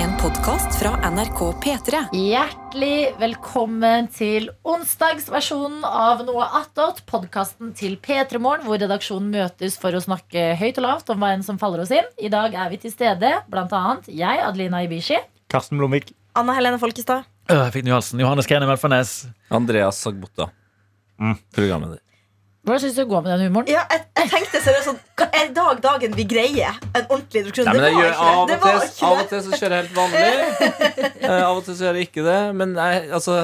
En podkast fra NRK P3. Hjertelig velkommen til onsdagsversjonen av Noe attåt, podkasten til P3 Morgen, hvor redaksjonen møtes for å snakke høyt og lavt om hva enn som faller oss inn. I dag er vi til stede, blant annet jeg, Adelina Ibishi. Karsten Blomvik. Anna Helene Folkestad. Øh, jeg fikk den i halsen. Johannes Kene Melfarnes. Andreas Sagbotta. Programmet ditt. Hvordan syns du det går med den humoren? Ja, jeg, jeg tenkte seriøst sånn Er i dag dagen vi greier en ordentlig introduksjon? Nei, det var gjør, ikke det. og til, av og til så kjører jeg helt vanlig. Eh, av og til så gjør jeg ikke det. Men jeg altså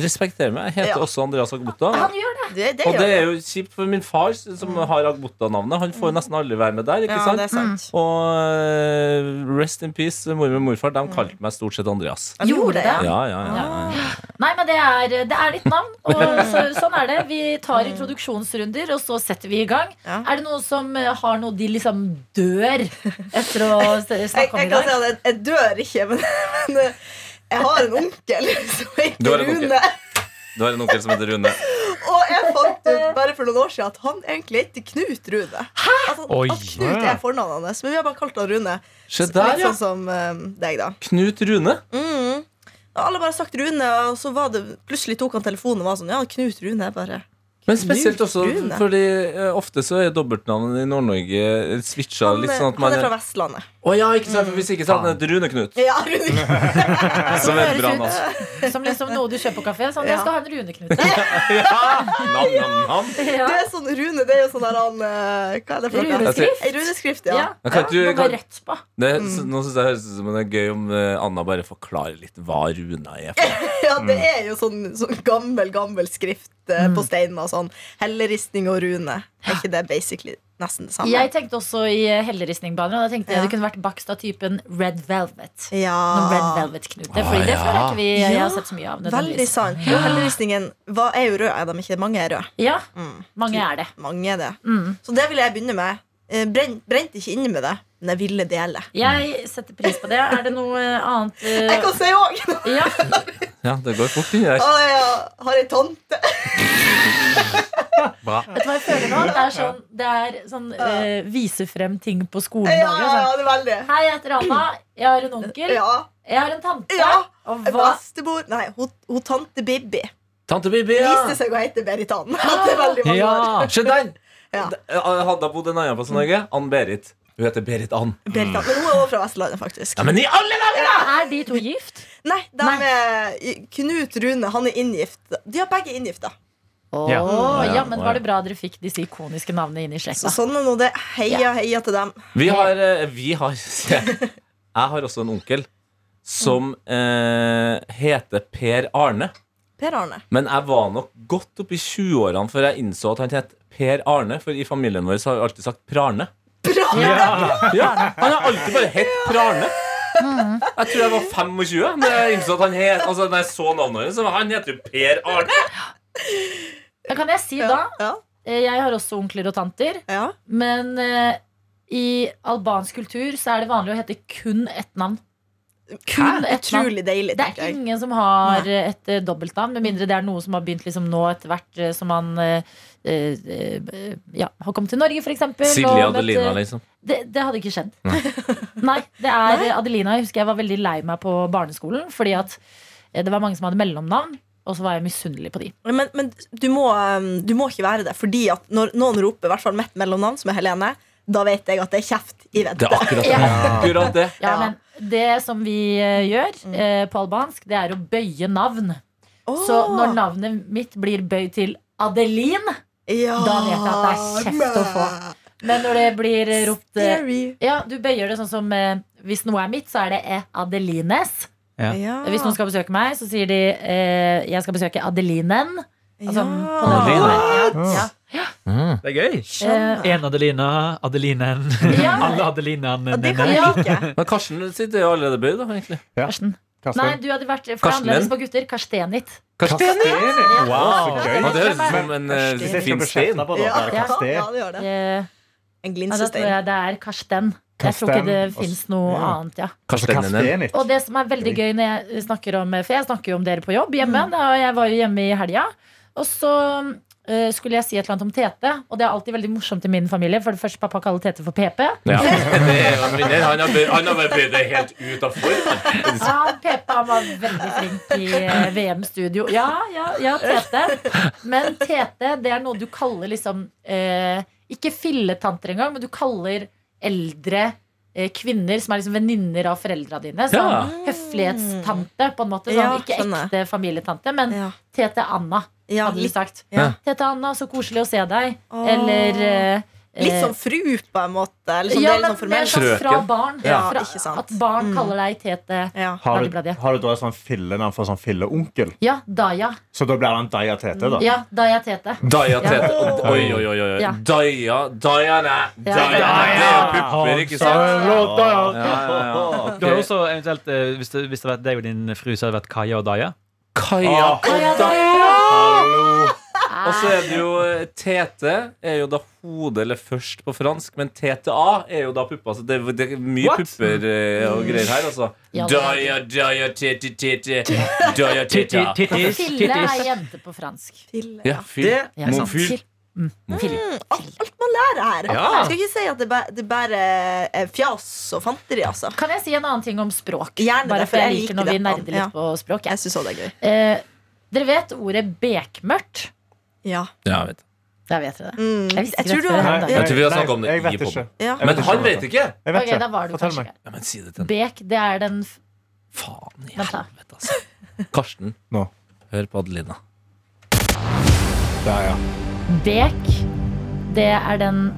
respekterer meg. Jeg heter Ja. også Andreas Agbota. Han gjør det. Det, det Og gjør det er jo kjipt for min far, som har Agbota-navnet. Han får jo nesten aldri være med der. ikke Ja, sant? er sant. Og eh, rest in peace, mor og morfar. De kalte meg stort sett Andreas. Gjorde det? Ja, ja, ja, ja. Nei, men det er, det er ditt navn, og så, sånn er det. Vi tar introduksjonsrunder, og så setter vi i gang. Ja. Er det noen som eh, har noe de liksom dør etter å snakke om i dag? jeg jeg kan si at jeg, jeg dør ikke, men, men eh, jeg har en onkel som heter har en onkel. Rune. Du har en onkel som heter Rune. Og jeg fant ut bare for noen år siden at han egentlig heter Knut Rune. Altså, Oi. at Knut er fornavnet hans, men vi har bare kalt han Rune. Se Litt der, ja. sånn som eh, deg, da. Knut Rune. Mm. Og alle bare sagt Rune, og så var det plutselig tok han telefonen og var sånn Ja, Knut Rune. Jeg bare Men spesielt også Rune. fordi eh, ofte så er dobbeltnavnet i Nord-Norge eh, switcha Han, litt sånn at man han er fra Vestlandet. Å ja, ikke sant? For Hvis ikke så hadde han hett Rune Knut. Ja, Rune. Som er et bra navn. Som liksom noe du kjøper på kafé. Sånn, Ja. jeg skal ha en runeknute. Nam, nam, nam. Ja. Det er sånn Rune, det er jo sånn der han eh, Hva er det for noe? Runeskrift? Ja. ja. Men kan Ja, du- kan- rett på. Det, så- Nå synes jeg høres ut som det er gøy om eh, Anna bare forklarer litt hva Runa er. For. Ja, det er jo sånn, sånn gammel, gammel skrift eh, Mm. på steinen og sånn. Helleristning og rune. Er ikke det basically nesten det samme? Jeg tenkte også i eh, helleristningbaner, og da tenkte jeg Ja. det kunne vært bakst av typen Red Velvet. Noen. Red Velvet-knute. Fordi det Ah, føler jeg ikke vi jeg har sett så mye av. Veldig sant. Jo, helleristningen hva er jo rød, er de ikke? Mange er røde. Ja, Mm. mange er det. Mange er det. Mm. Så det vil jeg begynne med. Eh, brent brente ikke inne med det, men jeg ville dele. Jeg setter pris på det. Er det noe eh, annet uh... Jeg kan si òg! Ja, Ja, det går fort inni der. Jeg har ei tante. Bra. vet du hva jeg føler nå? Det er sånn, det er sånn uh, vise frem ting på skolen. Ja, ja, sånn. ja, det er veldig. Hei, jeg heter Anna. Jeg har en onkel. Ja. Jeg har en tante. Ja. Og hva Bestemor Nei, hun, hun tante Bibi Tante Bibi, ja! viste seg å hete Berit Ann. Etter veldig mange år. Ja. Se der! Ja. Hadde bodd en annen plass i Norge. Ann-Berit. Hun heter Berit Ann. Berit Ann. Men hun er også fra Vestlandet, faktisk. Ja, men i alle dager! Er de to gift? Nei, de er Knut Rune, han er inngift. De har begge inngifta. Åh, Ja. ja. Ja, men var det bra dere fikk disse ikoniske navnene inn i Så sånn er nå det. Heia, heia til dem. Vi har, eh, vi har Jeg har også en onkel som eh, heter Per Arne. Per Arne. Men jeg var nok godt opp i 20-årene før jeg innså at han het Per Arne. For i familien vår så har vi alltid sagt Prarne. Ja. Ja, Han har alltid bare hett Prarne. Jeg tror jeg var 25 da jeg innså at han het Altså når jeg så navnet hans. så Han heter jo Per Arne. Men kan jeg si da Ja. eh, Jeg har også onkler og tanter. ja. Men uh, i albansk kultur så er det vanlig å hete kun ett navn. Kun ett. Utrolig deilig, Det er jeg. ingen som har eh, et uh, dobbeltnavn, med mindre det er noe som har begynt liksom nå etter hvert uh, som man eh, eh, eh, ja, har kommet til Norge, f.eks. Silje Adelina, liksom. det, det hadde ikke skjedd. Nei, det er Nei. Adelina. Jeg husker jeg var veldig lei meg på barneskolen fordi at eh, det var mange som hadde mellomnavn, og så var jeg misunnelig på de. Men, men du, må, um, du må ikke være det, fordi at når noen roper i hvert fall mitt mellomnavn, som er Helene, da vet jeg at det er kjeft i Det vente. er akkurat det. Ja. Akkurat det. Ja, men det som vi eh, gjør eh, på albansk, det er å bøye navn. Så når navnet mitt blir bøyd til Adelin, ja, da vet jeg at det er kjeft å få. men når det blir ropt eh, Scary. Ja, du bøyer det sånn som eh, Hvis noe er mitt, så er det eh, Adelines. Ja. Ja. Hvis noen skal besøke meg, så sier de eh, jeg skal besøke Adelinen. Altså, ja. Adeline. Ja, ja. Det er gøy. Én En Adelina, Adelinen. Ja. Alle Adelinene. Ja, det kan jeg. Men Karsten sitter jo allerede bøyd, da, egentlig. Karsten. Nei, du hadde vært for annerledes på gutter. Karstenit. Karstenit Wow, så gøy. det høres ut som en eh, fin stein. Ja, det ja, det gjør det. Eh, En glinsestein. Ja, det er Karsten. Jeg tror ikke det fins noe Ja. annet, ja. Karstenit. Og det som er veldig gøy når jeg snakker om For jeg snakker jo om dere på jobb hjemme, og jeg var jo hjemme i helga. Og så eh, skulle jeg si et eller annet om Tete. Og det er alltid veldig morsomt i min familie. For det første, pappa kaller Tete for PP. Ja. Det er jo en vinner. Han har, han har bare bøyd det helt ut av form. Ja, PP var veldig flink i eh, VM-studio. Ja, ja, ja, Tete. Men Tete, det er noe du kaller liksom eh, Ikke filletanter engang, men du kaller eldre kvinner som er liksom venninner av foreldra dine. Sånn Ja. høflighetstante, på en måte. Sånn, Ja, ikke ekte familietante, men Ja. Tete Anna, hadde litt, sagt. ja. Tete Anna, så koselig å se deg. Åh. Eller eh, litt eh, sånn fru, på en måte. Eller sånn, ja, det er litt men sånn mer sånn fra barn. Ja, fra, ja. At barn Mm. kaller deg Tete. Ja. Har du, har du da et sånn fillenavn for sånn filleonkel? Ja, Daya. Så da blir han Daya Tete, da? Ja, Daya Tete. Daya. Tete. Oi, oi, oi. oi. Ja. Daya Diana. Det er pupper, ikke sant? Daya. Du har også eventuelt, eh, hvis det, det hadde vært deg og din fru, så hadde det vært Kaja og Daya. Kaja. og Hallo. Og så er det jo eh, Tete er jo da hodet eller først på fransk, men TTA er jo da puppa. Så det, er- det er mye What? pupper eh, og greier her, altså. Ja, det er Daya, daya, tete, tete. Daya, teta. Tittis, Fille er jente på fransk. Fille. Ja, ja. Det Ja, Mon sant. fyr. Mm. Fille. Mm, alt, alt man lærer her. Ja. Jeg skal ikke si at det bare, det bare er fjas og fanteri, altså. Kan jeg si en annen ting om språk? Gjerne Bare det, for for jeg jeg liker liker når vi det. nerder litt Ja. på språk. jeg. Jeg syns også det er gøy. Eh, dere vet ordet bekmørkt? Ja. Ja, jeg vet. Da vet dere det. Mm. Jeg jeg, tror det du har her. Jeg tror vi har snakket om det jeg i vet ikke. ja. Men han vet ikke. Jeg vet ikke. Okay, da var du Fortell meg. Ja, men si det til. Bek, det er den Faen i helvete, altså. Karsten, Nå. hør på Adelina. Der, ja. Bek, det er den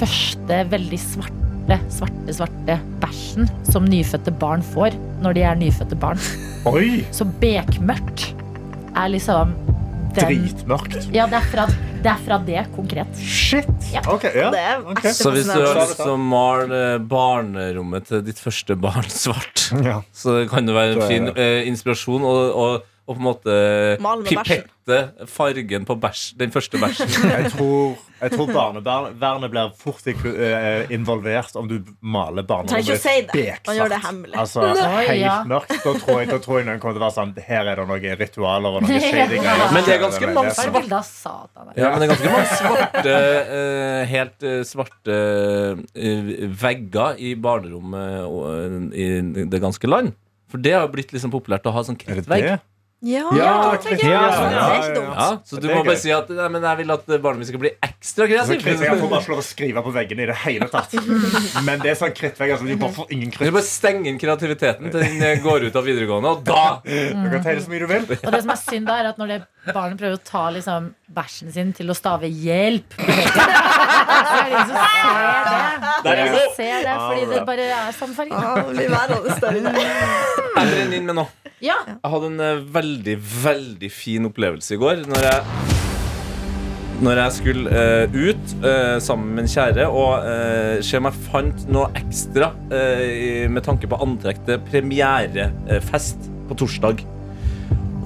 første veldig svarte, svarte, svarte bæsjen som nyfødte barn får når de er nyfødte barn. Oi! Så bekmørkt er liksom Dritmørkt. Ja, det er fra det, er fra det konkret. Shit! Ja. Okay, ja. Det er okay. Så hvis du har lyst til å male barnerommet til ditt første barn svart, Ja. så kan det være en fin eh, inspirasjon og, og, og på en måte pipette fargen på bæsj, den første bæsjen. Jeg tror, jeg tror barnevernet blir fort eh, involvert om du maler Trenger ikke å barnevernet si det. beksvart. Man gjør det hemmelig. Altså, helt ja. mørkt. Da tror jeg, da tror jeg noen kommer til å være sånn Her er det noen ritualer og noen shady. Men det er ganske mange her? Ja, men det er ganske mange svarte eh, Helt eh, svarte vegger i barnerommet i det ganske land. For det har jo blitt liksom populært å ha sånn krittvegg. Ja, Ja, det er ja, ja, ikke dumt. Ja, så du må bare si at nei, men jeg vil at barnet mitt skal bli ekstra kreativ. Jeg får bare ikke lov å skrive på veggene i det hele tatt. Men det er sånn krittvegger som du bare får ingen Du bare stenger inn kreativiteten til den eh, går ut av videregående, og da Du kan tegne så mye du vil. Og det som er synd, da, er at når det barnet prøver å ta liksom, bæsjen sin til å stave 'hjelp', så er det ingen som ser det. Er Ingen som ser det fordi det bare er samme farge. Ja, det blir værende større. Jeg brenner inn med noe. Ja, Jeg hadde en eh, veldig, veldig fin opplevelse i går når jeg når jeg skulle uh, ut uh, sammen med en kjære og uh, se om jeg fant noe ekstra med tanke på antrekk til premierefest på torsdag.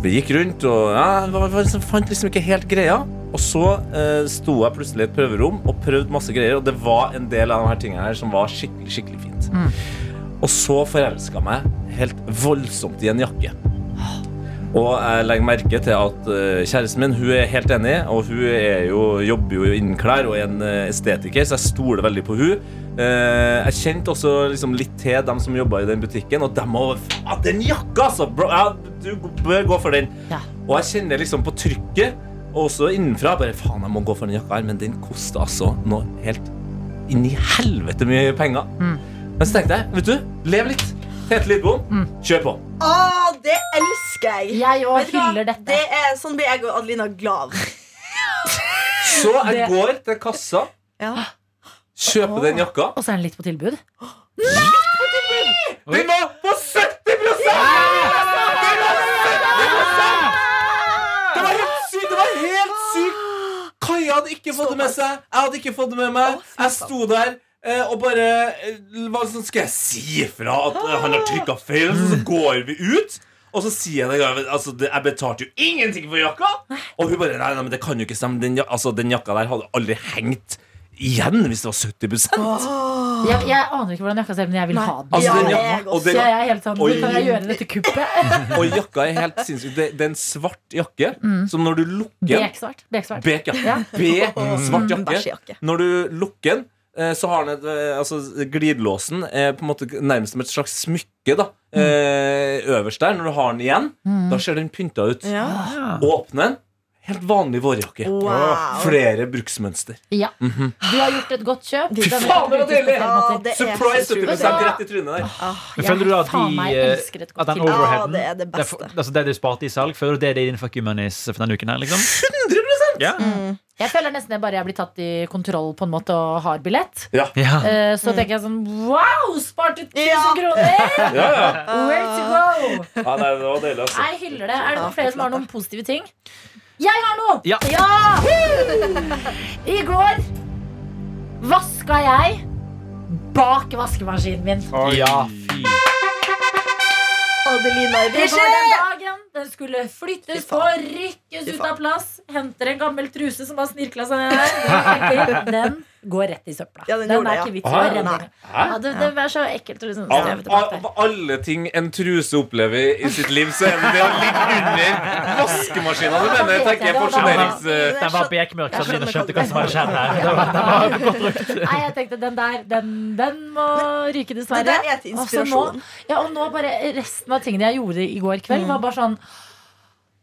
Vi gikk rundt og ja, var- fant liksom ikke helt greia. Og så uh, sto jeg plutselig i et prøverom og prøvde masse greier, og det var en del av de her tingene her som var skikkelig, skikkelig fint. Og så forelska meg helt voldsomt i en jakke. Og jeg legger merke til at eh, kjæresten min hun er helt enig, og hun er jo, jobber jo innen klær og er en eh, estetiker, så jeg stoler veldig på hun. Eh, jeg kjente også liksom litt til dem som jobba i den butikken, og dem òg ah, Den jakka, altså! Bro, ja, du bør gå for den. Ja. Og jeg kjenner liksom på trykket, og også innenfra. Bare faen, jeg må gå for den jakka her, men den koster altså noe helt inni helvete mye penger. Men så tenkte jeg, vet du, lev litt. Tete Lidbom, kjør på. Å, det elsker jeg! jeg òg hyller dette. Det er, sånn blir jeg og Adelina glad. Så jeg går til kassa, Ja. kjøper den jakka. Og så er den litt på tilbud. Den var på 70 Den var 70 Det var helt sykt! Det var helt sykt! Kaja hadde ikke fått det med seg. Jeg hadde ikke fått det med meg. Jeg sto der og bare eh, hva sånn, Skal jeg si ifra at eh, han har trykka feil? Så, så går vi ut. Og så sier jeg det, altså, Jeg betalte jo ingenting for jakka! Og hun bare Nei, nei men det kan jo ikke stemme. Den, altså, den jakka der hadde aldri hengt igjen hvis det var 70 Jeg, jeg aner ikke hvordan jakka ser ut, men jeg vil Nei. ha den. Altså, den, jakka, og. Den, jeg er helt sånn, Oi. Kan jeg gjøre dette kuppet? og jakka er helt sinnssyk. Det, det er en svart jakke som når du lukker den Beksvart. Beksvart. Bek, ja. Ja. Bek, svart jakke. Når du lukker den, eh, så har han et, eh, altså, glidelåsen er på en måte nærmest som et slags smykke da, eh, øverst der. Når du har den igjen, da ser den pynta ut. Ja. Åpne den. Helt vanlig vårjakke. Wow. Flere bruksmønster. Ja. Mhm. Du har gjort et godt kjøp. Fy faen, det var deilig! det er Surprise! så 70 rett i trynet der. Men føler du at de, eh, at den overheaden ah, det er det det, er beste. for- altså det du sparte i salg, føler du det er din fuck you for denne uken her? liksom? 100 Ja. Jeg føler nesten jeg bare jeg blitt tatt i kontroll på en måte og har billett. Ja. ja. Uh, Så tenker jeg sånn Wow, sparte 1000 Ja. kroner! Ja, ja. Where to go? ja nei, det var deilig, altså. Jeg hyller det. Er det noen flere som har noen positive ting? Jeg har noe! Ja. I går vaska jeg bak vaskemaskinen min. Oi. ja, fy. Adelina Det var den dagen den skulle flyttes på, rykkes ut av plass. Henter en gammel truse som har snirkla seg ned der. Jeg Den går rett i søpla. Ja, den den er det, ikke ja. vits i å renne. Ja, det, det er så ekkelt å liksom Av, av, tilbake av alle ting en truse opplever i sitt liv, så er det det å ligge under vaskemaskina. Du mener, jeg tenker porsjonerings... eh, Den var bekmørk, så Jeg skjønner skjønte hva som hadde skjedd her. Det var, det brukt. Nei, jeg tenkte den der, den, den må ryke, Det dessverre. der er til Og inspirasjon. Nå, ja, og nå bare resten av tingene jeg gjorde i går kveld, var bare sånn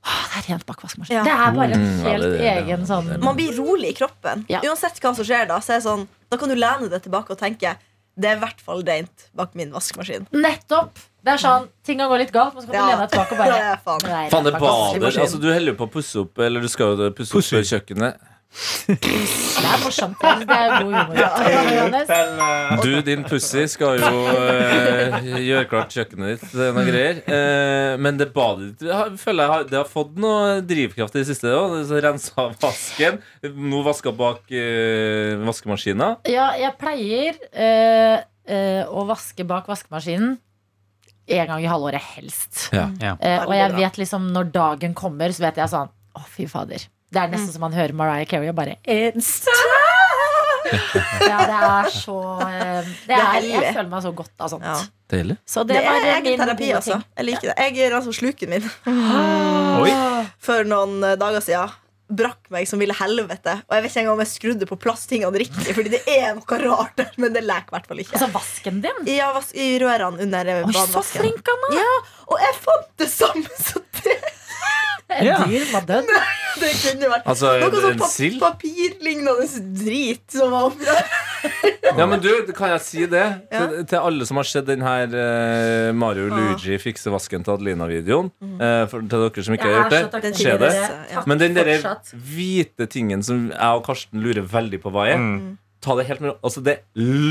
Åh, det er rent bakvaskemaskin. Ja. Det er bare en Mm, ja, helt det- det- egen sånn Man blir rolig i kroppen. Ja. Uansett hva som skjer da, så er det sånn, da kan du lene deg tilbake og tenke det er i hvert fall rent bak min vaskemaskin. Nettopp! Det er sånn, Ting kan gå litt galt, men så kan du lene deg tilbake og bare Det faen. Faen, det bader. Altså, du holder jo på å pusse opp, eller du skal jo pusse opp kjøkkenet. Det er morsomt. Det er god humor. Eh, Du, din pussy, skal jo uh, gjøre klart kjøkkenet ditt. Det er greier. Uh, men det badet ditt har- føler jeg har, det har fått noe drivkraft i det siste. Også. Rensa vasken. Nå vaska bak uh, vaskemaskina. Ja, jeg pleier å vaske bak vaskemaskinen en gang i halvåret, helst. Ja. Ja. Eh, og jeg vet liksom når dagen kommer, så vet jeg sånn Å, fy fader. Det er nesten som man hører Mariah Carey og bare It's time! Ja, det er så eh, det er, Jeg føler meg så godt av sånt. Ja. Deilig. Så det, Det er eh, egen terapi, altså. Jeg liker det. Jeg er altså sluken min Oi. for noen eh, dager siden. Brakk meg som ville helvete. Og jeg vet ikke engang om jeg skrudde på plasstingene riktig. Fordi det er noe rart der, men det leker i hvert fall ikke. Altså vasken din? Ja, vas- I rørene under Oi, badevasken. så flink han er! Ja, og jeg fant det samme som det. Et Ja. dyr var dødd. Det kunne vært Altså, noe sånn en pa sild? papirlignende drit som var oppi der. Ja, men du, kan jeg si det? Ja. Til, til alle som har sett den her uh, Mario Ah. Luigi fikse vasken til Adelina-videoen. Mm. Uh, til dere som ikke Jeg har gjort det. Se det. Ja. Men den der hvite tingen som jeg og Karsten lurer veldig på hva er Mm. Ta det helt med Altså, det er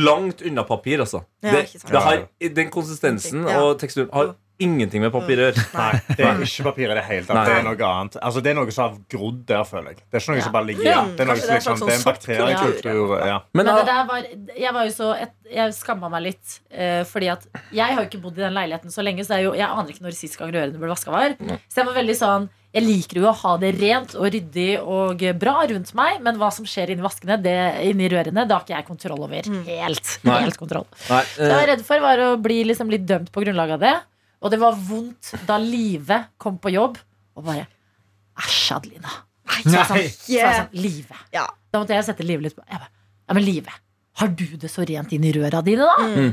langt unna papir, altså. Ja, det, det har, den konsistensen Ja. og teksturen har ingenting med papir å gjøre. Nei, det er ikke papir i det hele tatt. Det er noe annet. Altså, det er noe som har grodd der, føler jeg. Det er ikke noe Ja. som bare ligger der. Det er, noe, som liksom, det er en sånn bakteriekultur. Ja. Men, Men det der var, jeg var jo så et, Jeg skamma meg litt. Uh, fordi at jeg har jo ikke bodd i den leiligheten så lenge, så det er jo, jeg aner ikke når sist gang rørene ble vaska var. Så jeg var veldig sånn Jeg liker jo å ha det rent og ryddig og bra rundt meg, men hva som skjer inni vaskene, det, inni rørene, det har ikke jeg kontroll over. Helt. Nei. Helt kontroll. nei, Det jeg var eh, redd for, var å bli liksom litt dømt på grunnlag av det. Og det var vondt da Live kom på jobb og bare Æsj, Adelina. Så jeg sånn, yeah. sånn, Live. Ja. Da måtte jeg sette Live litt på. Jeg bare, ja, men Live, har du det så rent inn i røra dine, da? Mm.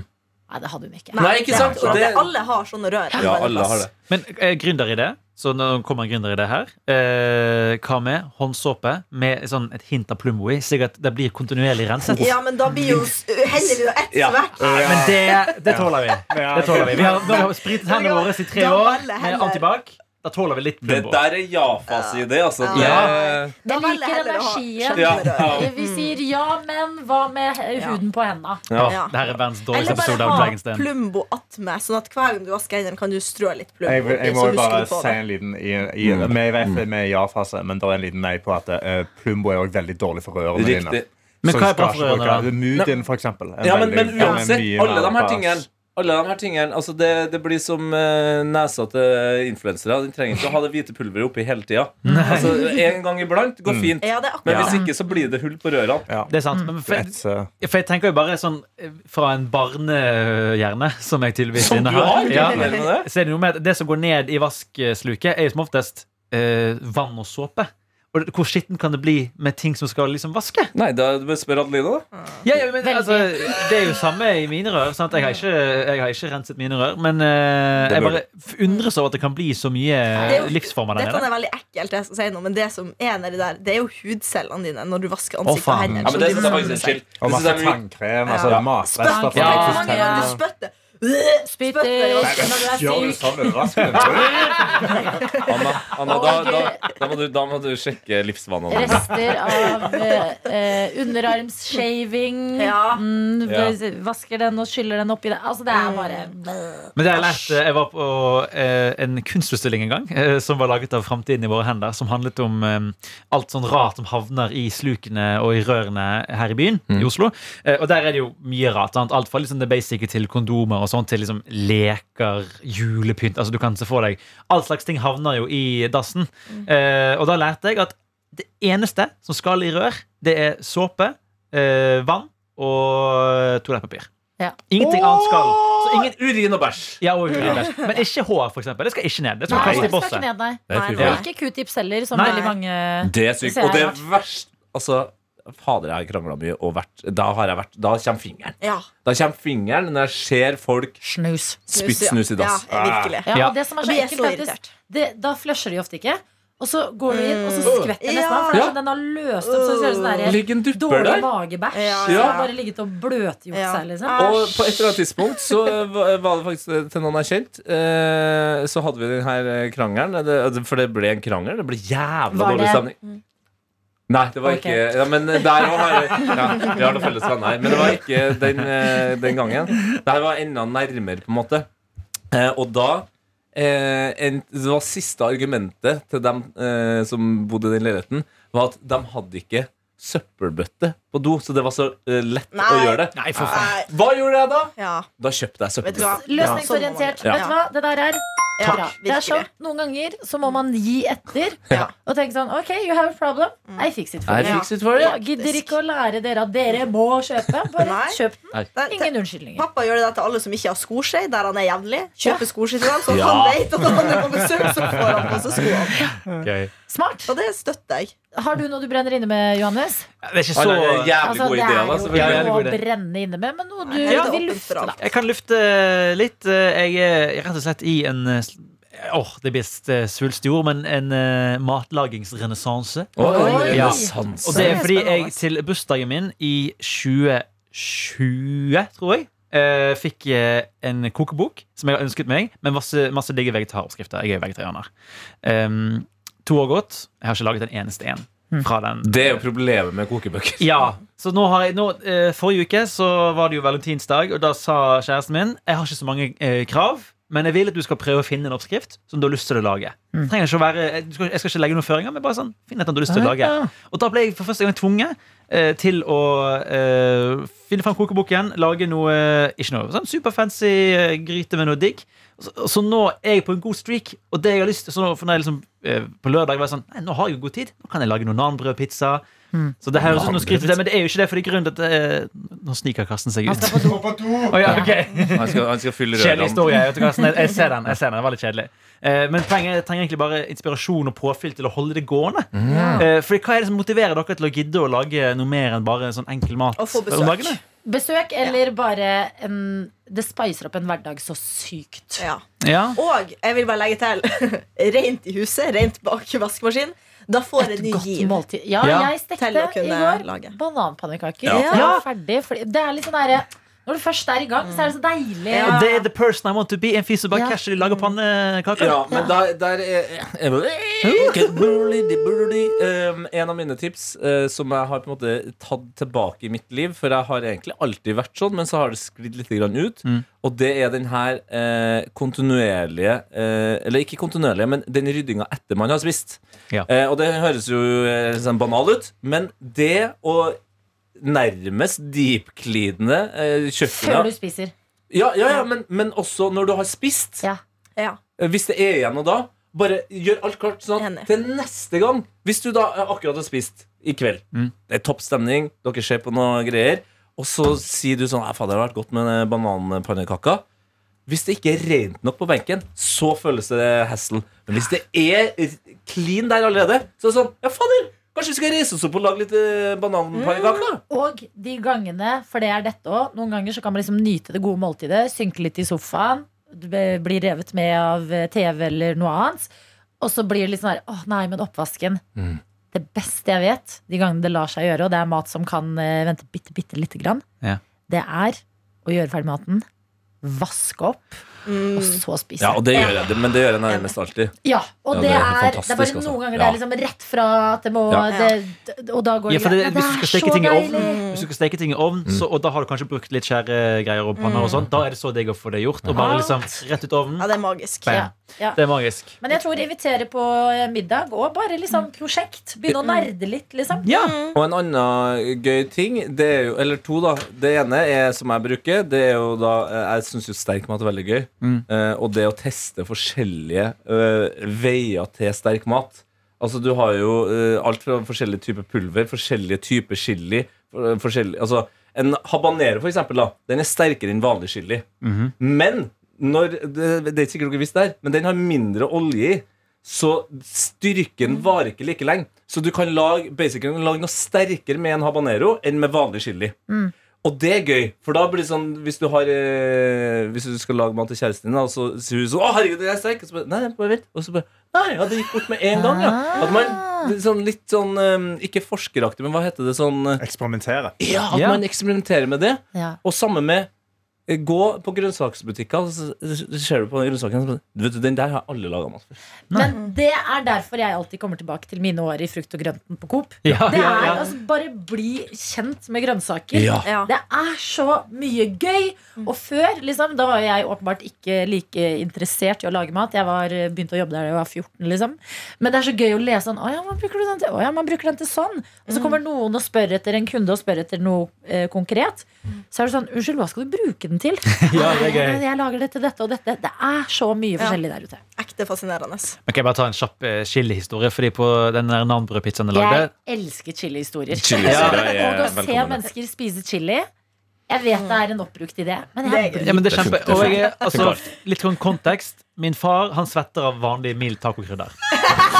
Nei, det hadde hun ikke. Nei, ikke sant? Det, det- alle har sånne rør. ja, alle har det. Men eh, gründeridé. Så nå kommer en det her. Eh, hva med håndsåpe med sånn et hint av Plumbo i, slik at det blir kontinuerlig renset? Ja, men da blir jo heller jo ett Ja. hvert. Men det, det tåler vi. Det tåler vi. Vi har, nå har spritet hendene våre i tre år med antibac. Da tåler vi litt Det der er ja-fase i det, altså. Ja. Det, Jeg liker jeg ha energien. Ja. Vi sier ja, men hva med huden på henda? ja. Ja. Det her er verdens dårligste Eller episode bare av ha Dragon's Den. Plumbo attmed, sånn at hver gang du vasker hendene, kan du strø litt Plumbo. Jeg, vil- jeg må bare si en liten i, i, Mm. Vi vet med er i ja-fase, men det er en liten nei på at uh, Plumbo er også veldig dårlig for rørene dine. Men hva er bra for rørene? Moodin, for eksempel. Ja, men, veldig- men uansett, alle de her tingene alle de her tingene altså det, det blir som uh, nesa til influensere. Den trenger ikke å ha det hvite pulveret oppi hele tida. Altså, en gang iblant går fint. Ja, det er Men akkurat hvis ikke, så blir det hull på rørene. Ja. Det er sant. Men for, Et, eh, for jeg tenker jo bare sånn eh, fra en barnehjerne, som jeg tydeligvis Som du innehar. har? Ja. Det. Så er det noe med at det som går ned i vaskesluket, er jo som oftest eh, vann og såpe. Og hvor skitten kan det bli med ting som skal liksom vaske? Nei, da spør Adelina, da. Ja, ja, men, altså, det er jo samme i mine rør. Sant? Jeg, har ikke, jeg har ikke renset mine rør. Men uh, jeg bare undres over at det kan bli så mye Det er jo- livsformer der Dette er veldig ekkelt, jeg skal si noe, men det som er nedi der, det er jo hudcellene dine når du vasker ansiktet og hendene. Ja, men det de synes jeg faktisk er chill. og masse tannkrem. Altså Ja. matrester Ja. du spytter. Spytter? Anna, Anna da, da, da, må du, da må du sjekke livsvanene. Rester av eh, underarmsshaving. Ja. Mm, Ja. Vasker den og skyller den oppi det. Altså, det er bare Men det jeg lært eh, Jeg var på eh, en kunstutstilling en gang eh, som var laget av Framtiden i våre hender. Som handlet om eh, alt sånn rart som havner i slukene og i rørene her i byen, i Oslo. Eh, og der er det jo mye rart. Sant? Alt fra liksom det basice til kondomer og sånt til liksom leker, julepynt. Altså Du kan se for deg All slags ting havner jo i dassen. Eh, og da lærte jeg at det eneste som skal i rør, det er såpe, eh, vann og toalettpapir. Ja. Ingenting annet skal. Så ingen Urin og bæsj. ja, og. Men ikke hår, for eksempel. Det skal ikke ned. Det skal Nei, kaste i det skal bosset. ikke ned, nei. Nei, Ikke q-tips heller, som Nei. veldig mange Det er sykt. Det Og det er verst Altså, fader, jeg har krangla mye, og vært, da har jeg vært Da kommer fingeren. Ja. Da kommer fingeren når jeg ser folk snus. spytte snus i dass. Ja, virkelig. Ja, og det som er så ekkelt, så faktisk, irritert. det, da flusher de ofte ikke. Og så går du inn, og så Mm. skvetter nesten Ja. av. Sånn, den har løst opp. Så ser det sånn der, Ligger en dupper dårlig magebæsj. Ja, ja. har bare ligget og bløtgjort Ja. seg, liksom. Og på et eller annet tidspunkt så var det faktisk til noen er kjente, eh, så hadde vi den her krangelen. For det ble en krangel. Det ble jævla dårlig stemning. Nei, det var ikke ja, Men der òg har ja, Vi har noen felles venner. Men det var ikke den, eh, den gangen. Det var enda nærmere, på en måte. Eh, og da eh, en, Det var siste argumentet til dem eh, som bodde i den leiligheten, var at de hadde ikke søppelbøtte på do, så det var så eh, lett å gjøre det. Nei, for faen. Hva gjorde jeg da? Ja. Da kjøpte jeg søppelbøtte. Løsningsorientert. Ja. Vet du hva? Det der er Ja. Det er sånn. Noen ganger så må man gi etter Ja. og tenke sånn OK, you have a problem. I fix it for you. it for you. Ja, gidder ikke å lære dere at dere må kjøpe. Bare Nei. kjøp den. Ingen unnskyldninger. Pappa gjør det til alle som ikke har skoskje, der han er jevnlig. Kjøper skoskje til dem, så Ja. han vet at han er på besøk, så får han på seg skoene. Gøy. Smart. Og det støtter jeg. Har du noe du brenner inne med, Johannes? Det er ikke så jævlig Altså, gode det er jo noe ikke å brenne inne med, men noe du ja, vil lufte. da Jeg kan lufte litt. Eh, Jeg er rett og slett i en Åh, oh, det blir svulstig ord, men en uh, matlagingsrenessanse. Ja. Og det er fordi jeg til bursdagen min i 2020, tror jeg, uh, fikk uh, en kokebok som jeg har ønsket meg, med masse, masse digge vegetaroppskrifter. Jeg er jo vegetarianer. Um, to år gått. Jeg har ikke laget en eneste en fra den. Det er jo problemet med kokebøker. Ja, så nå har jeg nå, eh, Forrige uke så var det jo valentinsdag, og da sa kjæresten min Jeg har ikke så mange eh, krav, men jeg vil at du skal prøve å finne en oppskrift som du har lyst til å lage. Mm. ikke å være, jeg skal, jeg skal ikke legge noen føringer, men bare sånn, finn et du har lyst til å lage. Og da ble jeg for første gang tvunget eh, til å eh, finne fram kokeboken, lage noe Ikke noe sånn superfancy eh, gryte med noe digg. Så, så nå er jeg på en god streak, og det jeg har lyst til så nå, for når jeg liksom, eh, På lørdag var jeg sånn Nei, nå har jeg jo god tid. Nå kan jeg lage noe nanbrødpizza. Så det her høres ut som noe skryt, men det er jo ikke det, for det er grunnen til at eh, Nå sniker Karsten seg ut. Gå på do! Å, ja, okay. Han skal, han skal fylle Kjedelig historie. Vet Karsten. Jeg, jeg ser den. jeg ser den, det var litt kjedelig eh, Men trenger, jeg trenger egentlig bare inspirasjon og påfyll til å holde det gående. Eh, for hva er det som motiverer dere til å gidde å lage noe mer enn bare sånn enkel mat? Og få besøk. Besøk eller bare en Det spicer opp en hverdag så sykt. Ja. Ja. Og jeg vil bare legge til rent i huset, rent bak vaskemaskin. Da får et Et ny godt giv. måltid. Ja, Ja. jeg stekte i går lage. bananpannekaker. Ja. Ja. ferdig. Fordi det er litt sånn derre Når du først er i gang, så er det så deilig. Ja. Det er the person I want to be. En fyr som bare Ja. casher i lager pannekaker. Ja, men der, der er um, En av mine tips eh, som jeg har på en måte tatt tilbake i mitt liv For jeg har egentlig alltid vært sånn, men så har det sklidd litt ut. Mm. Og det er den her eh, kontinuerlige eh, Eller ikke kontinuerlige, men den ryddinga etter man har spist. Ja. Eh, og det høres jo eh, sånn banal ut, men det å nærmest deep-cleane eh, Før du spiser. Ja, ja, ja men, men også når du har spist. Ja. Ja. Eh, Hvis det er igjen noe da, bare gjør alt klart sånn at til neste gang. Hvis du da eh, akkurat har spist i kveld, Mm. det er topp stemning, dere ser på noe greier, og så sier du sånn «Nei, faen, Det har vært godt med bananpannekaka. Hvis det ikke er rent nok på benken, så føles det hassle. Men hvis det er clean der allerede, så er det sånn Ja, fader! Kanskje vi skal reise oss opp og lage litt eh, Mm, Og de gangene, for det er dette òg, noen ganger så kan man liksom nyte det gode måltidet, synke litt i sofaen, bli revet med av eh, TV eller noe annet. Og så blir det litt sånn her Åh, nei, men oppvasken. Mm. Det beste jeg vet, de gangene det lar seg gjøre, og det er mat som kan eh, vente bitte, bitte lite grann, Ja. det er å gjøre ferdig maten, vaske opp, og så spiser jeg. Ja, og det gjør jeg, det, men det gjør jeg nærmest alltid. Ja, og Ja, det, det er det er bare altså. noen ganger Ja. det er liksom rett fra at det må Ja. det, Og da går Ja, det for det, greit. hvis du skal steke ting i ovnen. Hvis du skal steke ting i ovnen så, Og da har du kanskje brukt litt skjæregreier og panner og sånt Da er det så digg å få det gjort Og bare liksom rett ut ovnen ja, det er magisk. Ja, ja. Det er magisk Men jeg tror invitere på middag og bare liksom prosjekt. Begynne å nerde litt, liksom. Ja, Og en annen gøy ting, det er jo, eller to, da. Det ene er som jeg bruker. Det er jo da eh, Jeg syns jo sterk mat er veldig gøy. Mm. Eh, og det å teste forskjellige uh, veier til sterk mat. Altså Du har jo uh, alt fra forskjellige typer pulver, forskjellige typer chili. For, forskjellig, altså En habanero, for eksempel, da, den er sterkere enn vanlig chili. Mhm. Men når, det, det er sikkert dere visste det her, men den har mindre olje i. Så styrken varer ikke like lenge. Så du kan lage, basically, lage noe sterkere med en habanero enn med vanlig chili. Mm. Og det er gøy, for da blir det sånn Hvis du har eh, Hvis du skal lage mat til kjæresten din, og så sier hun sånn 'Å, herregud, det er sterk.' Og så bare, nei, bare vent. Og så bare Nei, ja, det gikk bort med en gang, ja. At man det er sånn litt sånn eh, Ikke forskeraktig, men hva heter det sånn eh, Eksperimentere. Ja, at Ja. man eksperimenterer med det. Ja. Og samme med Gå på grønnsaksbutikker, så ser du på den grønnsaken vet, du, Den der har alle laga mat for. Men det er derfor jeg alltid kommer tilbake til mine år i frukt og grønten på Coop. ja, Det er ja. altså Bare bli kjent med grønnsaker. Ja. Ja. Det er så mye gøy. Og før, liksom, da var jeg åpenbart ikke like interessert i å lage mat. Jeg var, eh, begynte å jobbe der da jeg var 14, liksom. Men det er så gøy å lese sånn Å ja, man bruker den til, å, ja, man bruker den til sånn. Og så kommer noen og spør etter en kunde og spør etter noe eh, konkret. Så er det sånn Unnskyld, hva skal du bruke den til? Ja, det er gøy. Jeg, jeg lager det til dette og dette. Det er så mye forskjellig der ute. Ekte fascinerende. Kan jeg bare ta en kjapp eh, chilihistorie Fordi på den der nanbrødpizzaen jeg lagde Jeg elsker chilihistorier. Chilihistorier ja, Og å se mennesker spise chili Jeg vet det er en oppbrukt idé, men Det er jeg gøy. Ja, men det er kjempe det Og jeg, altså, Det litt sånn kontekst Min far, han svetter av vanlig mild tacokrydder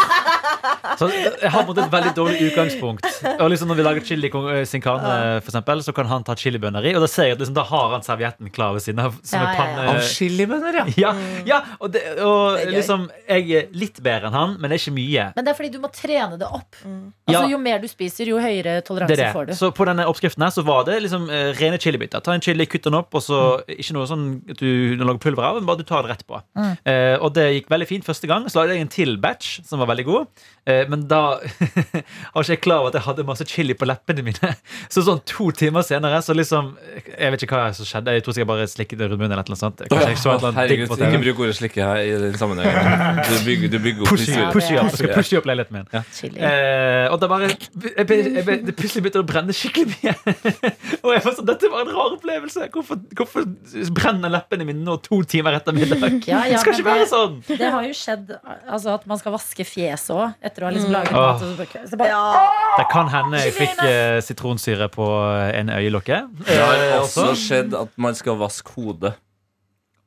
Så jeg har på en måte et veldig dårlig utgangspunkt Og liksom når vi lager chili con sin carne for eksempel Så kan han ta chilibønner i Og da ser jeg at liksom, da har han servietten klar ved siden av Som Ja, ja, ja. Av chilibønner, ja. ja, ja, og, det, og Det er liksom Jeg er litt bedre enn han, men det er ikke mye Men det er fordi du må trene det opp. Mm. Altså, Ja. jo mer du spiser, jo høyere Det toleranse er får du. Så på denne oppskriften her så var det liksom uh, rene chilibiter. Ta en chili, kutt den opp, og så ikke noe sånn at du lager pulver av, men bare du tar det rett på. Mm. Uh, og det gikk veldig fint første gang. Så lagde jeg en til batch som var veldig god. Eh, men da var ikke jeg klar over at jeg hadde masse chili på leppene mine. Så sånn to timer senere så liksom Jeg vet ikke hva som skjedde. Jeg tror jeg bare slikket rundt munnen. eller noe sånt. Kanskje jeg så et eller annet digg Herregud, på ikke bruk ordet slikke her i den sammenhengen. Du bygger, du bygger opp Pushy, pushy up. Jeg skal pushe opp leiligheten min. Ja. Eh, og da bare jeg, ble- jeg, Det plutselig begynte å brenne skikkelig mye. og jeg var sånn, Dette var en rar opplevelse. Hvorfor, hvorfor brenner leppene mine nå to timer etter middag? Ja, ja, det skal ikke være det- sånn! Det har jo skjedd altså, at man skal vaske fjeset òg etter å ha liksom laget Åh. mat. så bare- Så bare, Ja. Det kan hende jeg fikk eh, sitronsyre på en øyelokke. Det har Eh, også skjedd at man skal vaske hodet.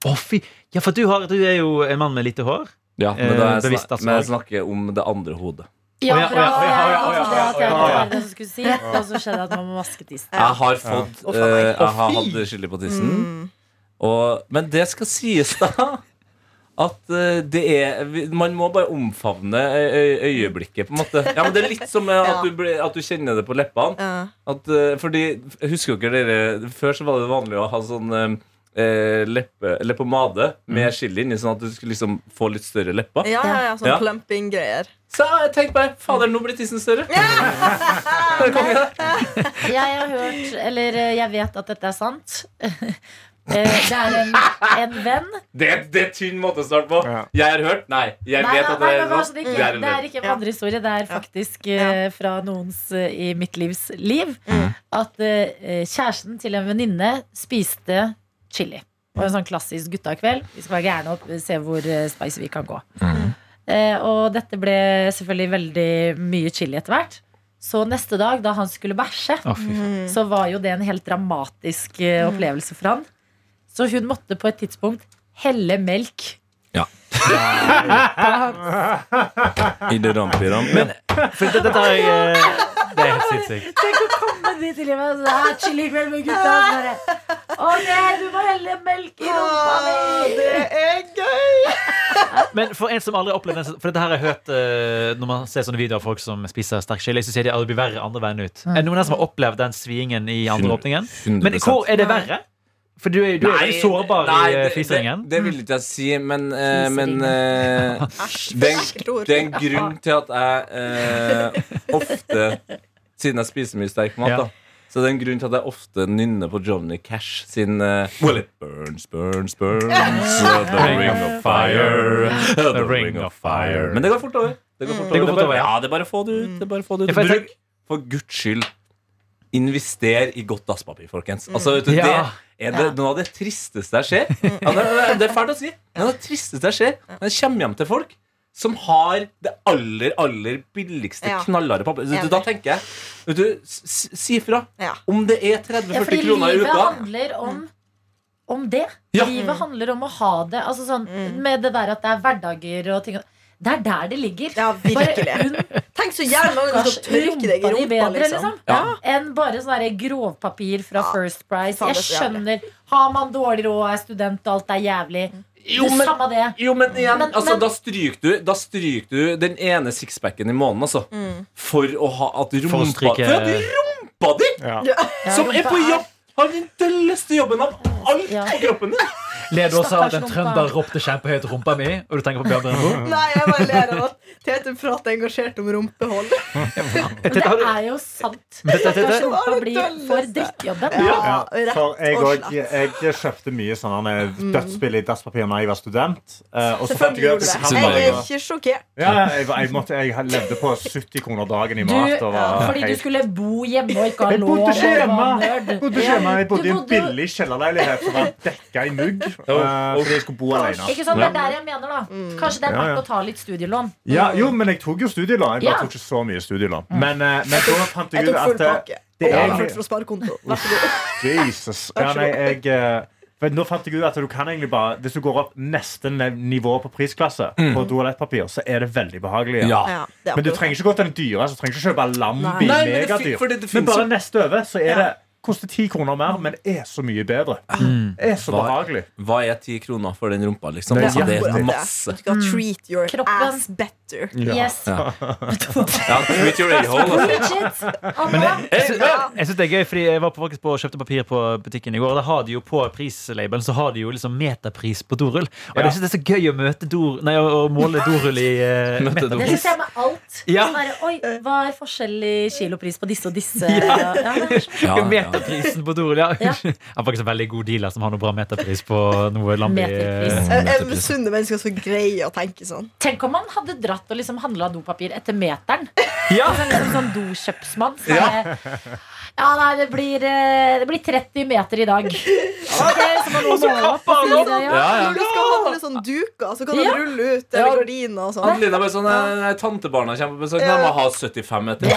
Å, fy. Ja, for du, har, du er jo en mann med lite hår. Ja, men, Eh, da jeg bevisst, altså. men jeg snakker om det andre hodet. ja, for å, var det som skulle si, og så skjedde det at man må vaske tissen. Jeg har fått eh, Jeg har hatt skyldig på tissen. Mm. Og, men det skal sies, da. At eh, det er Man må bare omfavne ø- øyeblikket, på en måte. Ja, men Det er litt som eh, at, du, ble, at du kjenner det på leppene. Ja. At, eh, fordi, Husker dere dere Før så var det vanlig å ha sånn eh, leppe, leppepomade med chili inni, sånn at du skulle liksom få litt større lepper. ja, ja, ja, sånn Ja. plumping-greier. Så jeg tenkte bare Fader, nå blir tissen større. Ja! kom igjen. Jeg har hørt, eller eh, jeg vet at dette er sant. Eh, Det er en, en venn Det, det er tynn måte å starte på. Ja. Jeg har hørt. Nei. Jeg Nei, vet nei, at det nei, er altså, det, ikke, Det er en det er ikke en vandrehistorie. Det er Ja. faktisk eh, fra noens uh, i mitt livs liv. Mm. At uh, kjæresten til en venninne spiste chili. Det var en sånn klassisk guttakveld. Vi skal være gærne opp, se hvor spicy vi kan gå. Eh, og dette ble selvfølgelig veldig mye chili etter hvert. Så neste dag, da han skulle bæsje, oh, så var jo det en helt dramatisk eh, opplevelse for han. Så hun måtte på et tidspunkt helle melk. Ja. I det rampi-ramp. Men for det, har er eh, Det er helt sinnssykt. Tenk å komme dit til livet og så chili med gutta. og så bare, Å nei, du må helle melk i rumpa mi! Det er gøy! Men for en som aldri har opplevd den For dette her har jeg hørt eh, Når man ser sånne videoer av folk som spiser sterk chili, så sier de at det blir verre andre veien ut. Er det noen her som har opplevd den svingen i andre åpningen? Men hvor er det verre? For du er, du er jo sårbar nei, i fiseringen. det-. Det, det vil ikke jeg si, men, uh, men eh, det, er en, det er en grunn til at jeg uh, ofte Siden jeg spiser mye sterk mat, Ja. da. Så det er en grunn til at jeg ofte nynner på Johnny Cash sin uh, Well, it burns, burns, burns The ring of fire The ring of fire Men det går fort over. Det går fort over. Det går fort er over, ja. det er bare å få det ut. Det er bare å få det ut. Bruk, for guds skyld, invester i godt dasspapir, folkens. Altså, vet du, Det er det, noe av det tristeste jeg ser. Ja, det, det, er fælt å si. Men det tristeste jeg ser, når jeg kommer hjem til folk som har det aller, aller billigste Ja. knallharde papiret. Da tenker jeg vet du, Si ifra. Ja. Om det er 30-40 fordi kroner i livet handler om om det. Ja. Livet handler om å ha det. Altså sånn, Med det der at det er hverdager og ting Det er der det ligger. Ja, virkelig. Bare Tenk så jævlig mange ganger Stakkars skal tørke deg i rumpa bedre, liksom. liksom. Ja. enn bare sånn grovpapir fra Ja. First Price. Jeg er skjønner. Har man dårlig råd, er student, alt er jævlig. Jo, men-. Jo, men igjen, Men- altså, men- da stryker du Da stryker du den ene sixpacken i måneden, altså. For å ha at rumpa For å stryke- For at rumpa di, Ja. Ja, som er på jobb, har den dølleste jobben av alt Ja. på kroppen din! Ler du også av at en trønder ropte kjempehøyt 'rumpa mi'? Og du tenker på Bjørn Brøndbo? Nei, jeg bare ler av at Tete prater engasjert om rumpehold. Men det er jo sant. Men dette- dette- Stakkars rumpa blir for drittjobben. Ja, Ja, for jeg, og og, jeg kjøpte mye sånne i dasspapir da jeg var student. eh, Og så fant jeg ut Jeg er ikke sjokkert. ja, jeg, jeg, måtte, jeg levde på 70 kroner dagen i mat. Og var fordi du skulle bo hjemme og ikke ha Jeg lov. bodde ikke hjemme. Jeg bodde, Ja, hjemme. jeg bodde i en billig kjellerleilighet som var dekka i mugg. Eh, fordi jeg skulle bo alene. Ikke sant, Det er der jeg mener, da. Kanskje det er Ja, ja. verdt å ta litt studielån. Ja, jo, men jeg tok jo studielån. Jeg bare tok ikke så mye studielån. Men, eh, men så fant Jeg ut tok full at eh, pakke. det er overført fra sparekonto. Vær så god. Jesus. Ja, nei, jeg, eh, nå fant jeg ut at du kan egentlig bare Hvis du går opp neste nivå på prisklasse på toalettpapir, så er det veldig behagelig. Ja. Ja, det Men du trenger ikke gå til den dyre. Så du trenger ikke kjøpe Lambi men megadyr. Men bare neste over så er det koster ti kroner mer, men er så mye bedre. Er så Hva- behagelig. Hva er ti kroner for den rumpa, liksom? Det er Altså, det er masse. Du skal treat your Kroppen. ass better. Yes. Ja, treat your a-hole, altså. Jeg, jeg, jeg synes det er gøy, fordi jeg var på, faktisk på kjøpte papir på butikken i går. Og da har de jo på prislabelen Så har de jo liksom meterpris på dorull. Og Ja. jeg synes det er så gøy å møte dor, nei, å, måle dorull i uh, Møte det syns jeg med alt. Ja. Bare, Oi, hva er forskjellig kilopris på disse og disse? Ja. Ja, Ja, ja. Meterprisen på dorull, ja. Ja. Jeg har faktisk en veldig god dealer som har noe bra meterpris på noe Lambi. Jeg misunner mennesker som greier å tenke sånn. Tenk om han hadde dratt og liksom handla dopapir etter meteren. Ja. Sånn, liksom sånn dokjøpsmann. Så ja. ja, nei, det blir, eh, det blir 30 meter i dag. Og så må noen måle opp og si det, ja. Ja, ja. Når du skal handle sånn duker, så kan du Ja. rulle ut Ja. eller gardiner og sånn. Adelina bare sånn eh, Tantebarna kommer på besøk. De må ha 75 meter.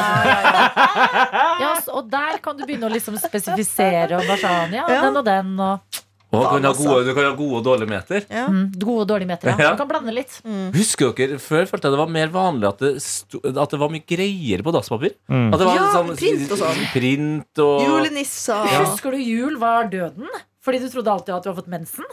Ja, så- og der kan du begynne å liksom spesifisere og bare sånn, ja, Ja. den og den og Og kan ha gode, du kan ha gode og dårlige meter. Ja. mm, gode og dårlige meter. Ja. Ja. Du kan blande litt. Husker dere, Før følte jeg det var mer vanlig at det, sto, at det var mye greier på dasspapir. At det var Ja, sånn, print og sånn. Print og Julenisser. Husker du jul var døden? Fordi du trodde alltid at du har fått mensen?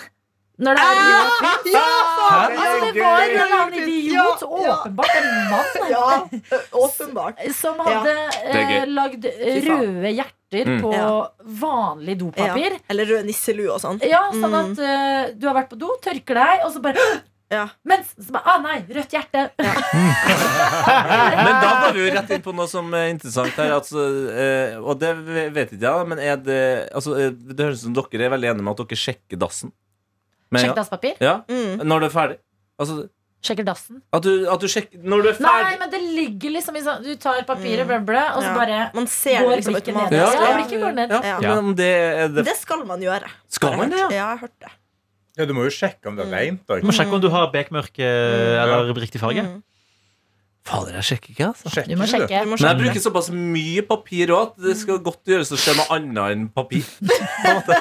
Når det er juleprins? Ja, faen! Altså, det var en eller annen idiot, Ja, ja. åpenbart en mann, Ja, åpenbart. som hadde eh, lagd røde hjerter Mm. på Ja. vanlig Ja. dopapir. Eller rød nisselue og sånn. Ja, sånn at uh, du har vært på do, tørker deg, og så bare Ja. Mens så bare, ah, nei, rødt hjerte. Men da går vi jo rett inn på noe som er interessant her. Altså, eh, og det vet ikke jeg, men er det altså, eh, Det høres ut som dere er veldig enige med at dere sjekker dassen. Men, Sjekk dasspapir. ja, Mm. Når du er ferdig. Altså, Sjekker dassen. at du, at du sjekker Når du er Nei, men det ligger liksom i sånn Du tar papiret, mm. bla, og så Ja. bare Man ser går liksom blikket ned. Ja, Ja. blikket går ned. Ja, Ja. Men det det Det skal man gjøre. Skal man det, ja? Ja, jeg har hørt det. Ja, du må jo sjekke om det er reint. Du må sjekke om du har bekmørke eller riktig farge. Mm. Fader, jeg sjekker ikke, altså. Sjekker Du må sjekke. Du må Men jeg bruker såpass mye papir òg at det skal godt gjøres å skje noe annet enn papir. På en måte.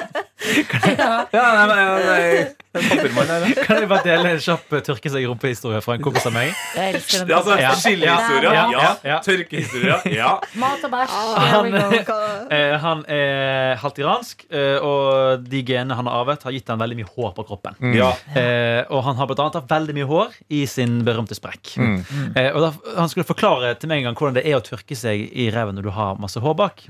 Ja. Ja, nei, nei, nei, Kan jeg bare dele en kjapp eh, tørke seg i rumpehistorie fra en kompis av meg? Jeg elsker den. Altså, Ja. Skillehistorie, Ja, ja. ja, Tørkehistorie, ja. Mat og bæsj. Ah, go. hva- Eh, han er halvt iransk, eh, og de genene han har arvet, har gitt han veldig mye hår på kroppen. ja. Eh, og han har blant annet hatt veldig mye hår i sin berømte sprekk. Eh, og da, Han skulle forklare til meg en gang hvordan det er å tørke seg i ræven når du har masse hår bak.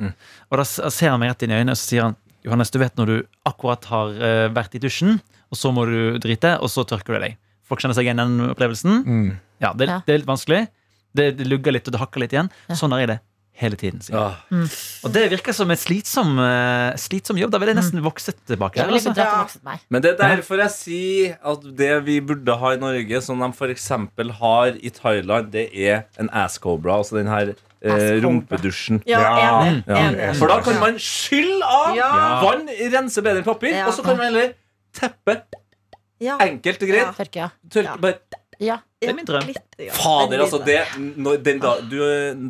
Og da ser han meg rett inn i øynene og så sier han Johannes, du vet når du akkurat har eh, vært i dusjen, og så må du drite, og så tørker du deg. Folk kjenner seg igjen i den opplevelsen. Ja, det, Ja. det er litt vanskelig. Det, det lugger litt, og det hakker litt igjen. Sånn er det hele tiden. Ah. Og det virker som en slitsom, uh, slitsom jobb. Da vil jeg nesten vokse tilbake. Der, altså. Ja. Men det er derfor jeg sier at det vi burde ha i Norge, som de f.eks. har i Thailand, det er en asscobra, altså den her eh, rumpedusjen. Ja, Ja. Ja. For da kan man skylle av Ja. vann, rense bedre enn papir, Ja. og så kan man heller teppe. Ja. Enkelt og greit. Tørke, ja. Tørke Ja. bare ja. Det er min drøm. Fader, altså. Det, når, den, da, du,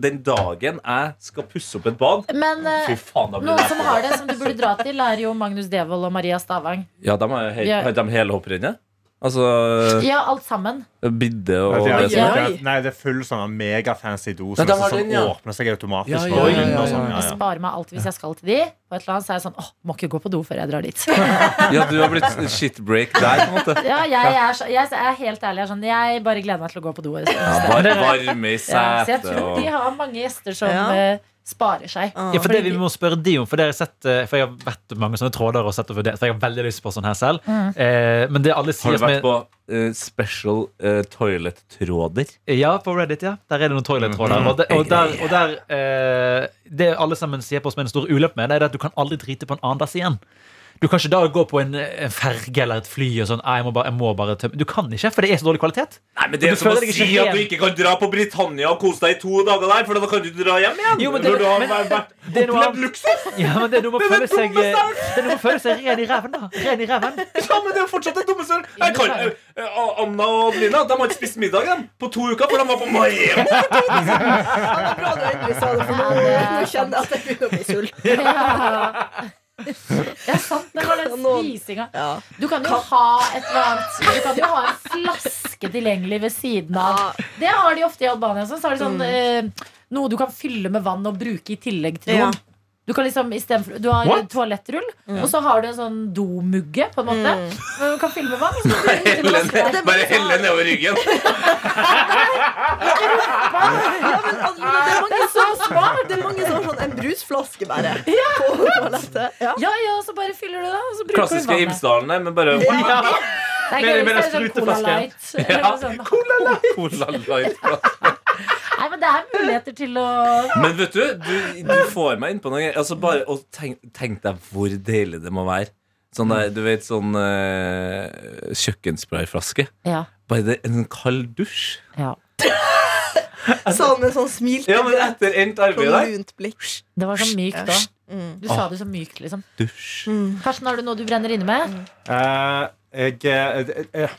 den dagen jeg skal pusse opp et bad Men eh, Fy faen, da blir noen det som har det, som du burde dra til, er jo Magnus Devold og Maria Stavang. Ja, de er, he Ja. har de helhopprennet. Altså Ja, alt sammen. bidde og det, er, det som Ja. er. det er- nei, det er full sånn megafancy do Nei, som de er sånn, den, ja. åpner seg automatisk. Ja, ja, og ja, inn ja, og ja. sånn, ja, Jeg sparer meg alltid hvis jeg skal til de. På et eller annet så er jeg sånn åh, må ikke gå på do før jeg drar dit. Ja, du har blitt shitbreak der, på en måte. Ja, jeg er, så, jeg er helt ærlig. Jeg, er sånn, jeg bare gleder meg til å gå på do. Ja, bare varme i Ja, så jeg setet tror de har mange gjester som Ja. eh, sparer seg. Ja, for det vi må spørre de om For, sett, eh, for jeg har vært mange sånne tråder og sett og vurdert For jeg har veldig lyst på sånn her selv. Eh, Men det alle sier Har du vært på uh, special uh, toilet-tråder? Ja, på Reddit, ja. Der er det noen toilet-tråder. Og, det- og der, og der eh, Det alle sammen sier på som er en stor uløp med Det er at du kan aldri drite på en annen dass igjen Du kan ikke da gå på en, en ferge eller et fly og sånn jeg må bare, jeg må bare tømme Du kan ikke, for det er så dårlig kvalitet Nei, men Det er som å si at du ikke kan dra på Britannia og kose deg i to dager der, for da kan du ikke dra hjem igjen. Jo, men det- Når du har men- vært opplevd luksus. Ja, men det er noe med å føle seg har Det er noe med å føle seg ren i ræven da Ren i ræven Ja, men det er jo fortsatt det dummeste. Jeg kan, eh, eh, Anna og Blina de har ikke spist middag igjen på to uker, for de var på Miami. Ja, det er bra du endelig sa det, for nå, nå kjenner jeg at jeg begynner å bli sulten. Ja. Det sant, det var den spisinga. Du kan jo ha et eller annet Du kan jo ha en flaske tilgjengelig ved siden av. Det har de ofte i Albania. Så har de sånn, eh, noe du kan fylle med vann og bruke i tillegg til Ja. Du kan liksom, for, du har What? toalettrull, og så har du en sånn domugge. På en måte Mm. Du kan fylle med vann. du fylle Helle den ned- Bare nedover ryggen. Ja, men Adelina, det er mange så smart. Det er mange som har sånn en brusflaske bare på toalettet. Ja. Ja, ja, så bare fyller du det, og så bruker du Klassiske vannet. Klassiske Imsdalene, men bare Det er Med- gøy med hvis det er sånn. Cola Light. Ja. sånt. Cola Light. Nei, men det er muligheter til å Men vet du, du, du får meg inn på noe. Altså bare, å tenk, tenk deg hvor deilig det må være. Sånn der, du vet, sånn uh, kjøkkensprayflaske. Ja. Bare det, en kald dusj. ja. Sånn med sånn smilte Ja, men etter endt arbeid i der. Det var så mykt da. Mm. Du sa det så mykt, liksom. Dusj. Karsten, har du noe du brenner inne med? Uh, jeg, jeg, jeg,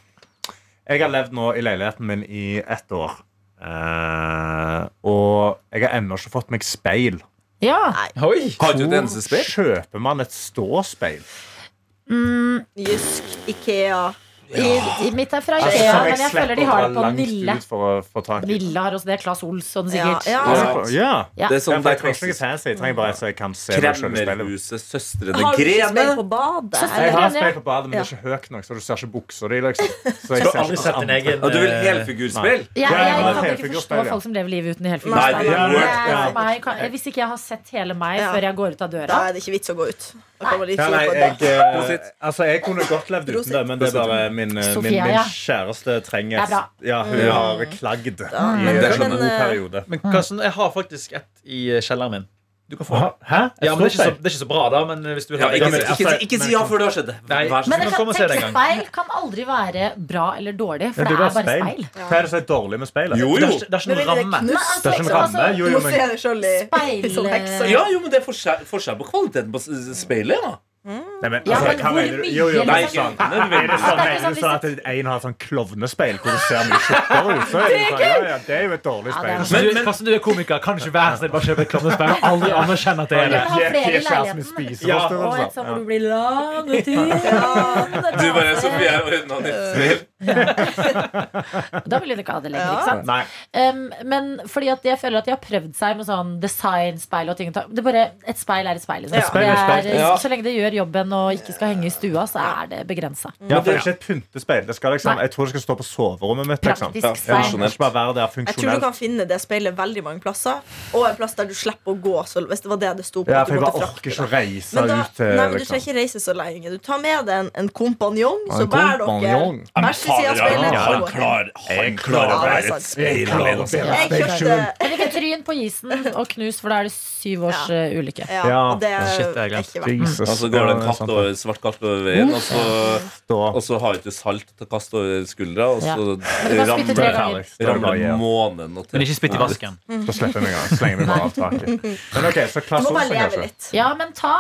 jeg har levd nå i leiligheten min i ett år. Eh, og jeg har ennå ikke fått meg speil. Ja. Oi Har du et eneste spill? kjøper man et ståspeil? Mm, Jysk, Ikea. I, i mitt er fra Altså, Ikea, men jeg føler de har det på Nille. Nille har også det. Claes Olsson, sikkert. Ja, Ja, ja. ja. Ja. Det er sånn jeg er trenger ikke fancy. Jeg trenger bare så jeg kan se. Kremmerhuset, søstrene Har du ikke Grene. på badet? Jeg har spilt på badet, men det er ikke høyt nok, så du ser ikke buksa di. Liksom. Så jeg ser ikke din egen Og du vil eh, helfigurspill? Jeg, Ja, jeg kan ikke forstå folk som lever livet uten helfigurspill. Hvis ikke jeg har sett hele meg før jeg går ut av Da døra er det ikke vits å gå ut. Da på det. eh, altså, jeg kunne godt levd uten det, men det er bare min, Sofia, min, min ja. kjæreste trenger Det er. Ja, hun har klagd Ja, i men- en god eh, periode. Men Karsten, jeg har faktisk et i eh, kjelleren min Du kan få Hæ? Hæ? Ja, men det er, ikke så, det er ikke så bra da Men eh, hvis du vil Ja, ha det ikke, ikke, ikke, ikke si ja før det har skjedd. Nei. Vær så Men tenke en gang. kan aldri være bra eller dårlig, for Ja, det du er bare speil. speil. Hva er det som er dårlig med speil? Jo, jo. er det er ikke noen ramme? Det er ikke noen ramme. Jo, jo, men sjøl i, Speil- sånn. Ja, jo, men det er forskjell, forskjell på kvaliteten på speilet. da Nei, men, Ja, altså, men hva hvor mener du? mye Jo, jo, nei, ikke sant. Er sånn, det er mener sånn du sånn at en har sånn klovnespeil hvor du ser mye tjukkere ut? Så er det, sånn, ja, ja, det er jo et dårlig Ja, det er speil. Men, men, du er komiker. Kan ikke være snill bare kjøpe et klovnespeil og aldri anerkjenne at det er Ja, det? men- ha flere i Gi kjæresten min. Ja. Hvor du bare Sofie ordna ditt Da vil hun ikke ha det lenger, ikke sant? Nei. Um, men fordi at jeg føler at de har prøvd seg med sånn design, speil og ting. Det er bare, et speil er et speil. Liksom. Et speil er et Det speil. er, Ja. Så lenge det gjør jobben og ikke skal henge i stua, så er det begrensa. Ja, for det er ikke et pyntespeil. Det skal, liksom, jeg tror det skal stå på soverommet mitt. Liksom. Praktisk speil. skal Jeg tror du kan finne det speilet veldig mange plasser. Og en plass der du slipper å gå. Så hvis det var det det sto på Ja, for du jeg bare orker ikke å reise Men, da, ut nei, men du liksom. trenger ikke reise så lenge. Du tar med deg en, en kompanjong, så bærer dere hver sin speilet. Han klarer, klar å være et speil alene. Jeg kjøpte ikke tryn på isen og knus, for da er det syv års Ja. eh, ulykke. Ja, det er Shit, det er ikke verdt Og så går det en katt over, svart katt over veien, og så, og så har du ikke salt til å kaste over skuldra, og så ramler, ganger. Det er bra ramler månen og Men ikke spytt i vasken. Så slipper vi en gang. Slenger vi bare av taket. Men ok, så klasse leve kanskje. Ja, men ta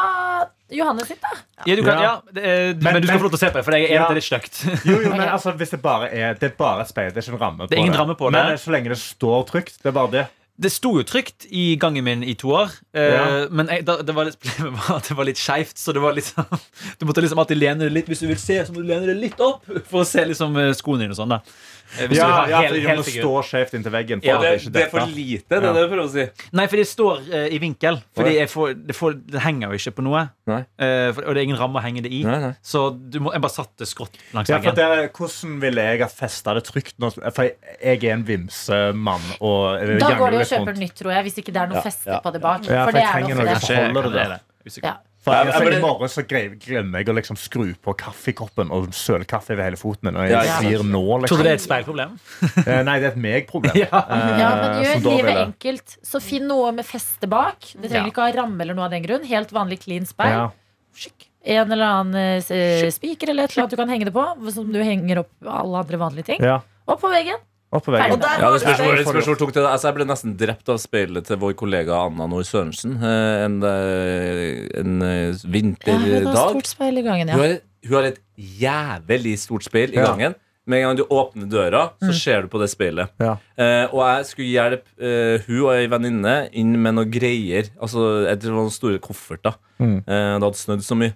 Johannes sitt, da. Ja, du kan, Ja. ja, det er- men, Men- du skal få lov til å se på det, for jeg er enig Ja. at det er litt stygt. Jo, jo, men altså, hvis det bare er Det er bare et speil, det er ikke en ramme på Det er ingen ramme på det. Men så lenge det står trygt, det er bare det. Det sto jo trygt i gangen min i to år, eh, Ja. men jeg, da, det, var litt, problemet at det var litt skeivt. Så det var liksom, du måtte liksom alltid lene det litt. Hvis du vil se, så må du lene det litt opp for å se liksom eh, skoene dine og sånn. da Eh, Hvis du vil Ja, ja, hel, hel det står skjevt inntil veggen. For Ja, at det, det ikke det er for lite, det er det du prøver å si. Nei, fordi det står uh, i vinkel. Fordi jeg får, det, får, det henger jo ikke på noe. Nei. Eh, for, og det er ingen ramme å henge det i. Nei, nei. Så du må, jeg bare satte skrått langs Ja, veggen. det, hvordan ville jeg ha festa det trygt? Nå? For jeg, jeg er en vimsemann. Og Da går det det å kjøpe nytt, tror jeg, hvis ikke det er noe Ja, feste ja, på det bak. Ja, for for det er noe for det det der. det. Usikker. For jeg, jeg, I morgen så glemmer jeg å liksom skru på kaffekoppen og søle kaffe ved hele foten min. Og jeg svir nå, Tror du liksom. det er et speilproblem? Eh, Nei, det er et meg-problem. Ja. Eh, Ja, men gjør livet enkelt. Så finn noe med feste bak. Det trenger Ja. ikke ha ramme eller noe av den grunn. Helt vanlig clean speil. Ja. En eller annen eh, spiker eller et eller annet du kan henge det på. Som du henger opp alle andre vanlige ting. ja. Og på veggen. Opp på veggen. Og der Ja, det spørs hvor, det spørs hvor tok det. Altså, jeg ble nesten drept av speilet til vår kollega Anna Nord Sørensen eh, en, eh, en vinterdag. Ja, er vinterdag. stort speil i gangen, Hun ja. har, hun har et jævlig stort speil i Ja. gangen. Med en gang du åpner døra, så ser du på det speilet. Ja. Eh, og jeg skulle hjelpe eh, hun og ei venninne inn med noen greier. Altså, jeg tror det var noen store kofferter. Mm. Eh, det hadde snødd så mye.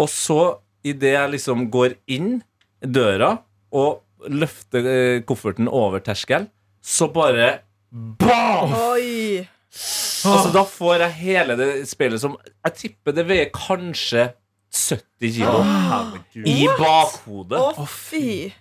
Og så, idet jeg liksom går inn døra og løfter eh, kofferten over terskel, så bare BAM! Oi. Altså, da får jeg hele det speilet som Jeg tipper det veier kanskje 70 kilo. oh, I bakhodet. Å, fy.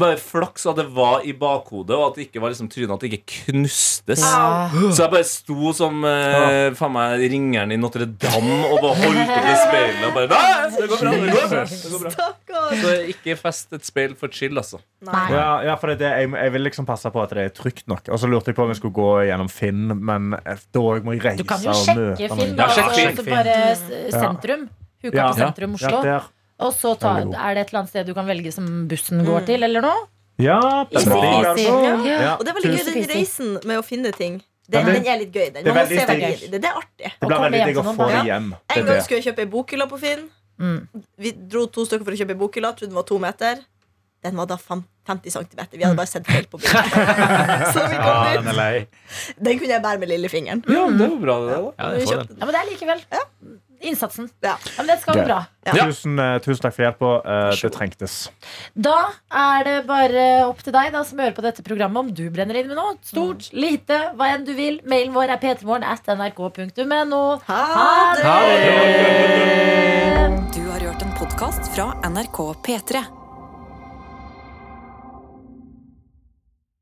Bare flaks at det var i bakhodet, og at det ikke var liksom trynet At det ikke knustes. Au. Så jeg bare sto som eh, faen meg ringeren i Notre-Dame og bare holdt opp i speilet og bare Nei, det går bra, det går bra. Det går bra. Så ikke fest et speil for chill, altså. Nei. Ja, ja, for det, jeg, jeg vil liksom passe på at det er trygt nok. Og så lurte jeg på om jeg skulle gå gjennom Finn, men eh, da må jeg reise Du kan jo sjekke Finn, da. Ja, sjekk altså, Finn. bare sentrum. sentrum. Huka Ja. på sentrum Oslo. Ja, Og så ta, er det et eller annet sted du kan velge som bussen går til, eller noe? Ja, peasy. Ja. Ja. Og det er veldig gøy, den reisen med å finne ting. Den, den er litt gøy. Den. det er Man veldig digg. det. Det er artig. Det blir veldig digg å få det hjem. Det En gang skulle jeg kjøpe ei bokhylle på Finn. Mm. Vi dro to stykker for å kjøpe ei bokhylle. Trodde den var to meter. Den var da 50 cm. Vi hadde bare sett feil på bildet. Så vi kom Ah, den er lei. Den kunne jeg bære med lillefingeren. Ja, men det var bra, det. da Ja, det. Ja, men det er likevel innsatsen. Ja. Men det skal gå bra. Ja. Tusen, eh, tusen takk for hjelpa. Eh, det trengtes. Da er det bare opp til deg da, som hører på dette programmet, om du brenner inn med noe. Stort, lite, hva enn du vil. Mailen vår er p3morgen at nrk.no. Ha det! Ha det! Du har hørt en podkast fra NRK P3.